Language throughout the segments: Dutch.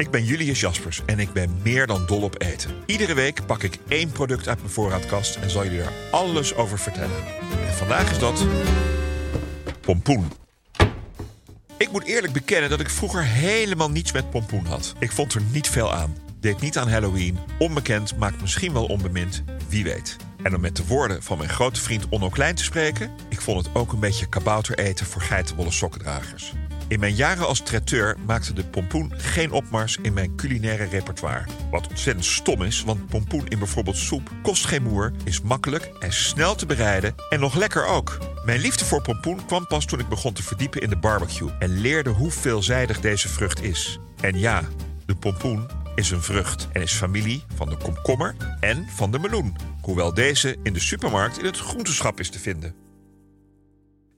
Ik ben Julius Jaspers en ik ben meer dan dol op eten. Iedere week pak ik één product uit mijn voorraadkast en zal jullie er alles over vertellen. En vandaag is dat pompoen. Ik moet eerlijk bekennen dat ik vroeger helemaal niets met pompoen had. Ik vond er niet veel aan. Deed niet aan Halloween. Onbekend maakt misschien wel onbemind. Wie weet. En om met de woorden van mijn grote vriend Onno Klein te spreken... ik vond het ook een beetje kabouter eten voor geitenwolle sokkendragers. In mijn jaren als traiteur maakte de pompoen geen opmars in mijn culinaire repertoire. Wat ontzettend stom is, want pompoen in bijvoorbeeld soep kost geen moer, is makkelijk en snel te bereiden en nog lekker ook. Mijn liefde voor pompoen kwam pas toen ik begon te verdiepen in de barbecue en leerde hoe veelzijdig deze vrucht is. En ja, de pompoen is een vrucht en is familie van de komkommer en van de meloen, hoewel deze in de supermarkt in het groenteschap is te vinden.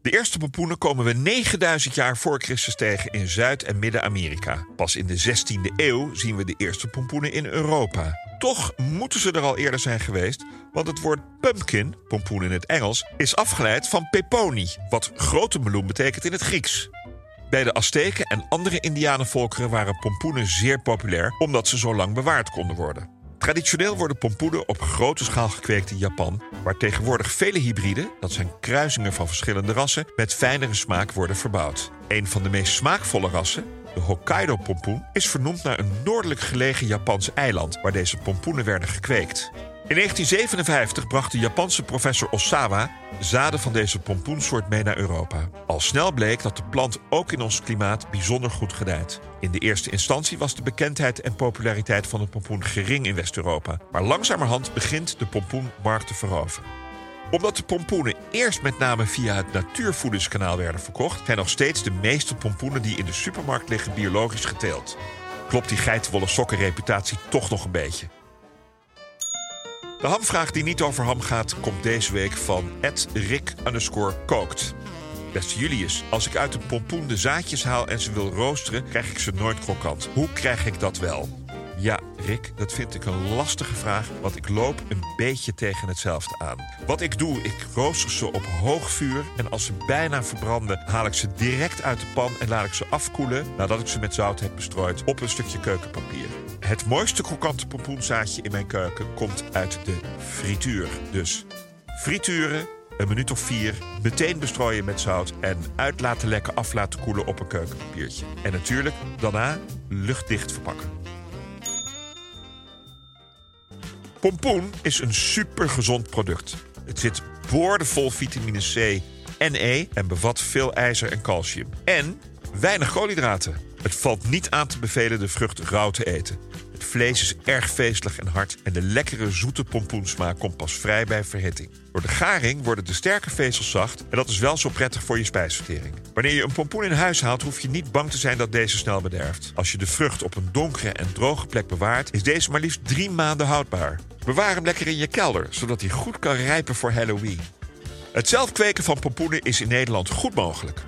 De eerste pompoenen komen we 9000 jaar voor Christus tegen in Zuid- en Midden-Amerika. Pas in de 16e eeuw zien we de eerste pompoenen in Europa. Toch moeten ze er al eerder zijn geweest, want het woord pumpkin, pompoen in het Engels, is afgeleid van peponi, wat grote meloen betekent in het Grieks. Bij de Azteken en andere Indianenvolkeren waren pompoenen zeer populair omdat ze zo lang bewaard konden worden. Traditioneel worden pompoenen op grote schaal gekweekt in Japan, waar tegenwoordig vele hybriden, dat zijn kruisingen van verschillende rassen, met fijnere smaak worden verbouwd. Een van de meest smaakvolle rassen, de Hokkaido-pompoen, is vernoemd naar een noordelijk gelegen Japans eiland waar deze pompoenen werden gekweekt. In 1957 bracht de Japanse professor Osawa zaden van deze pompoensoort mee naar Europa. Al snel bleek dat de plant ook in ons klimaat bijzonder goed gedijt. In de eerste instantie was de bekendheid en populariteit van de pompoen gering in West-Europa. Maar langzamerhand begint de pompoen markt te veroveren. Omdat de pompoenen eerst met name via het natuurvoedingskanaal werden verkocht, zijn nog steeds de meeste pompoenen die in de supermarkt liggen biologisch geteeld. Klopt die geitenwolle sokkenreputatie toch nog een beetje? De hamvraag die niet over ham gaat, komt deze week van Rick kookt. Beste Julius, als ik uit de pompoen de zaadjes haal en ze wil roosteren, krijg ik ze nooit krokant. Hoe krijg ik dat wel? Ja, Rick, dat vind ik een lastige vraag, want ik loop een beetje tegen hetzelfde aan. Wat ik doe, ik rooster ze op hoog vuur en als ze bijna verbranden, haal ik ze direct uit de pan en laat ik ze afkoelen nadat ik ze met zout heb bestrooid op een stukje keukenpapier. Het mooiste krokante pompoenzaadje in mijn keuken komt uit de frituur. Dus frituren, een minuut of vier, meteen bestrooien met zout en uit laten lekken af laten koelen op een keukenpapiertje. En natuurlijk daarna luchtdicht verpakken. Pompoen is een supergezond product. Het zit boordevol vitamine C en E en bevat veel ijzer en calcium. En weinig koolhydraten. Het valt niet aan te bevelen de vrucht rauw te eten. Het vlees is erg vezelig en hard en de lekkere zoete pompoensmaak komt pas vrij bij verhitting. Door de garing worden de sterke vezels zacht en dat is wel zo prettig voor je spijsvertering. Wanneer je een pompoen in huis haalt, hoef je niet bang te zijn dat deze snel bederft. Als je de vrucht op een donkere en droge plek bewaart, is deze maar liefst drie maanden houdbaar. Bewaar hem lekker in je kelder, zodat hij goed kan rijpen voor Halloween. Het zelf kweken van pompoenen is in Nederland goed mogelijk.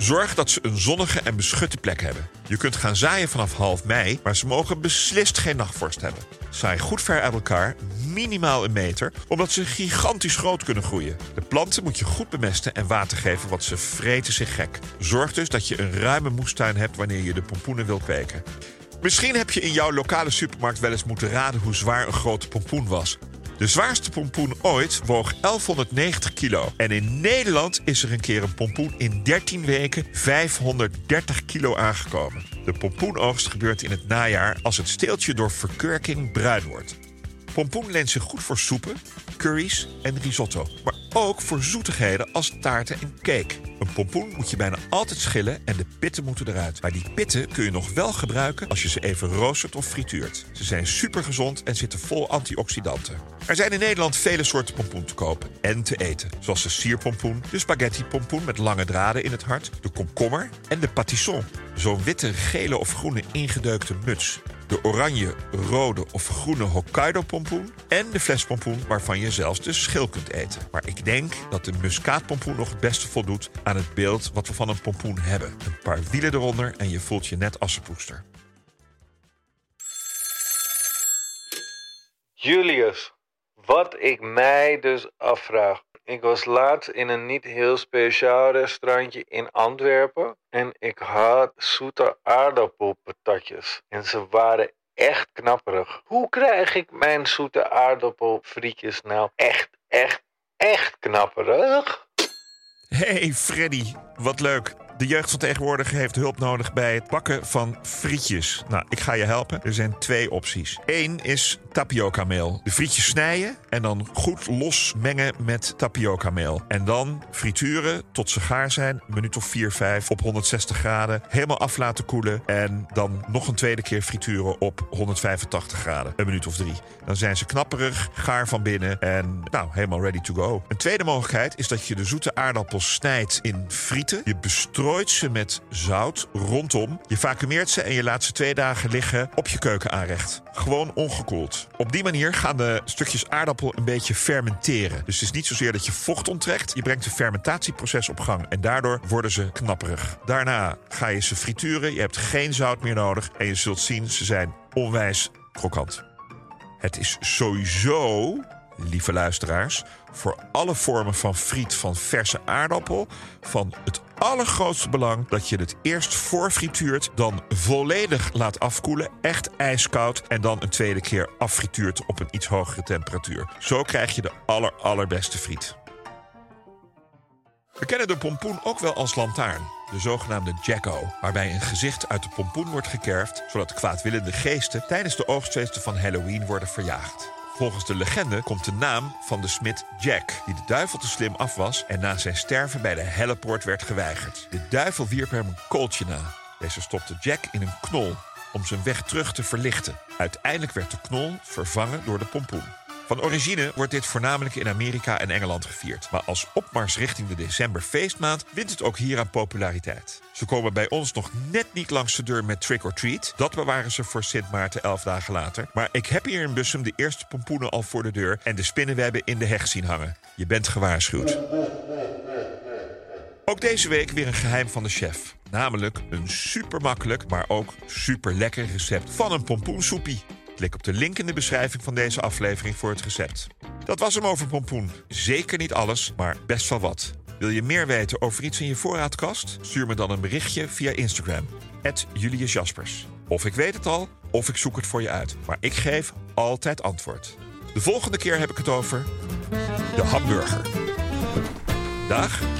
Zorg dat ze een zonnige en beschutte plek hebben. Je kunt gaan zaaien vanaf half mei, maar ze mogen beslist geen nachtvorst hebben. Zaai goed ver uit elkaar, minimaal een meter, omdat ze gigantisch groot kunnen groeien. De planten moet je goed bemesten en water geven, want ze vreten zich gek. Zorg dus dat je een ruime moestuin hebt wanneer je de pompoenen wil kweken. Misschien heb je in jouw lokale supermarkt wel eens moeten raden hoe zwaar een grote pompoen was. De zwaarste pompoen ooit woog 1190 kilo. En in Nederland is er een keer een pompoen in 13 weken 530 kilo aangekomen. De pompoenoogst gebeurt in het najaar als het steeltje door verkurking bruin wordt. Pompoen leent zich goed voor soepen, curry's en risotto. Ook voor zoetigheden als taarten en cake. Een pompoen moet je bijna altijd schillen en de pitten moeten eruit. Maar die pitten kun je nog wel gebruiken als je ze even roostert of frituurt. Ze zijn super gezond en zitten vol antioxidanten. Er zijn in Nederland vele soorten pompoen te kopen en te eten. Zoals de sierpompoen, de spaghetti pompoen met lange draden in het hart, de komkommer en de patisson. Zo'n witte, gele of groene ingedeukte muts de oranje, rode of groene Hokkaido-pompoen... en de flespompoen waarvan je zelfs de schil kunt eten. Maar ik denk dat de muskaatpompoen nog het beste voldoet... aan het beeld wat we van een pompoen hebben. Een paar wielen eronder en je voelt je net als een poester. Julius, wat ik mij dus afvraag. Ik was laatst in een niet heel speciaal restaurantje in Antwerpen. En ik had zoete aardappelpatatjes. En ze waren echt knapperig. Hoe krijg ik mijn zoete aardappelfrietjes nou echt, echt, echt knapperig? Hey Freddy, wat leuk. De jeugd van tegenwoordig heeft hulp nodig bij het bakken van frietjes. Nou, ik ga je helpen. Er zijn twee opties. Eén is tapioca meel. De frietjes snijden en dan goed los mengen met tapioca meel. En dan frituren tot ze gaar zijn. Een minuut of 4, 5 op 160 graden. Helemaal af laten koelen. En dan nog een tweede keer frituren op 185 graden. Een minuut of drie. Dan zijn ze knapperig, gaar van binnen en nou, helemaal ready to go. Een tweede mogelijkheid is dat je de zoete aardappels snijdt in frieten. Je bestrooit ze met zout rondom. Je vacuumeert ze en je laat ze twee dagen liggen op je keukenaanrecht. Gewoon ongekoeld. Op die manier gaan de stukjes aardappel een beetje fermenteren. Dus het is niet zozeer dat je vocht onttrekt. Je brengt een fermentatieproces op gang en daardoor worden ze knapperig. Daarna ga je ze frituren. Je hebt geen zout meer nodig en je zult zien, ze zijn onwijs krokant. Het is sowieso, lieve luisteraars, voor alle vormen van friet van verse aardappel van het allergrootste belang dat je het eerst voorfrituurt, dan volledig laat afkoelen, echt ijskoud, en dan een tweede keer affrituurt op een iets hogere temperatuur. Zo krijg je de aller allerbeste friet. We kennen de pompoen ook wel als lantaarn, de zogenaamde jacko, waarbij een gezicht uit de pompoen wordt gekerfd, zodat de kwaadwillende geesten tijdens de oogstfeesten van Halloween worden verjaagd. Volgens de legende komt de naam van de smid Jack, die de duivel te slim af was en na zijn sterven bij de hellepoort werd geweigerd. De duivel wierp hem een kooltje na. Deze stopte Jack in een knol om zijn weg terug te verlichten. Uiteindelijk werd de knol vervangen door de pompoen. Van origine wordt dit voornamelijk in Amerika en Engeland gevierd. Maar als opmars richting de december feestmaand wint het ook hier aan populariteit. Ze komen bij ons nog net niet langs de deur met trick or treat. Dat bewaren ze voor Sint Maarten elf dagen later. Maar ik heb hier in Bussum de eerste pompoenen al voor de deur en de spinnenwebben in de heg zien hangen. Je bent gewaarschuwd. Ook deze week weer een geheim van de chef. Namelijk een super makkelijk, maar ook super lekker recept van een pompoensoepie. Klik op de link in de beschrijving van deze aflevering voor het recept. Dat was hem over pompoen. Zeker niet alles, maar best wel wat. Wil je meer weten over iets in je voorraadkast? Stuur me dan een berichtje via Instagram. Julius Jaspers. Of ik weet het al, of ik zoek het voor je uit. Maar ik geef altijd antwoord. De volgende keer heb ik het over de hamburger. Dag.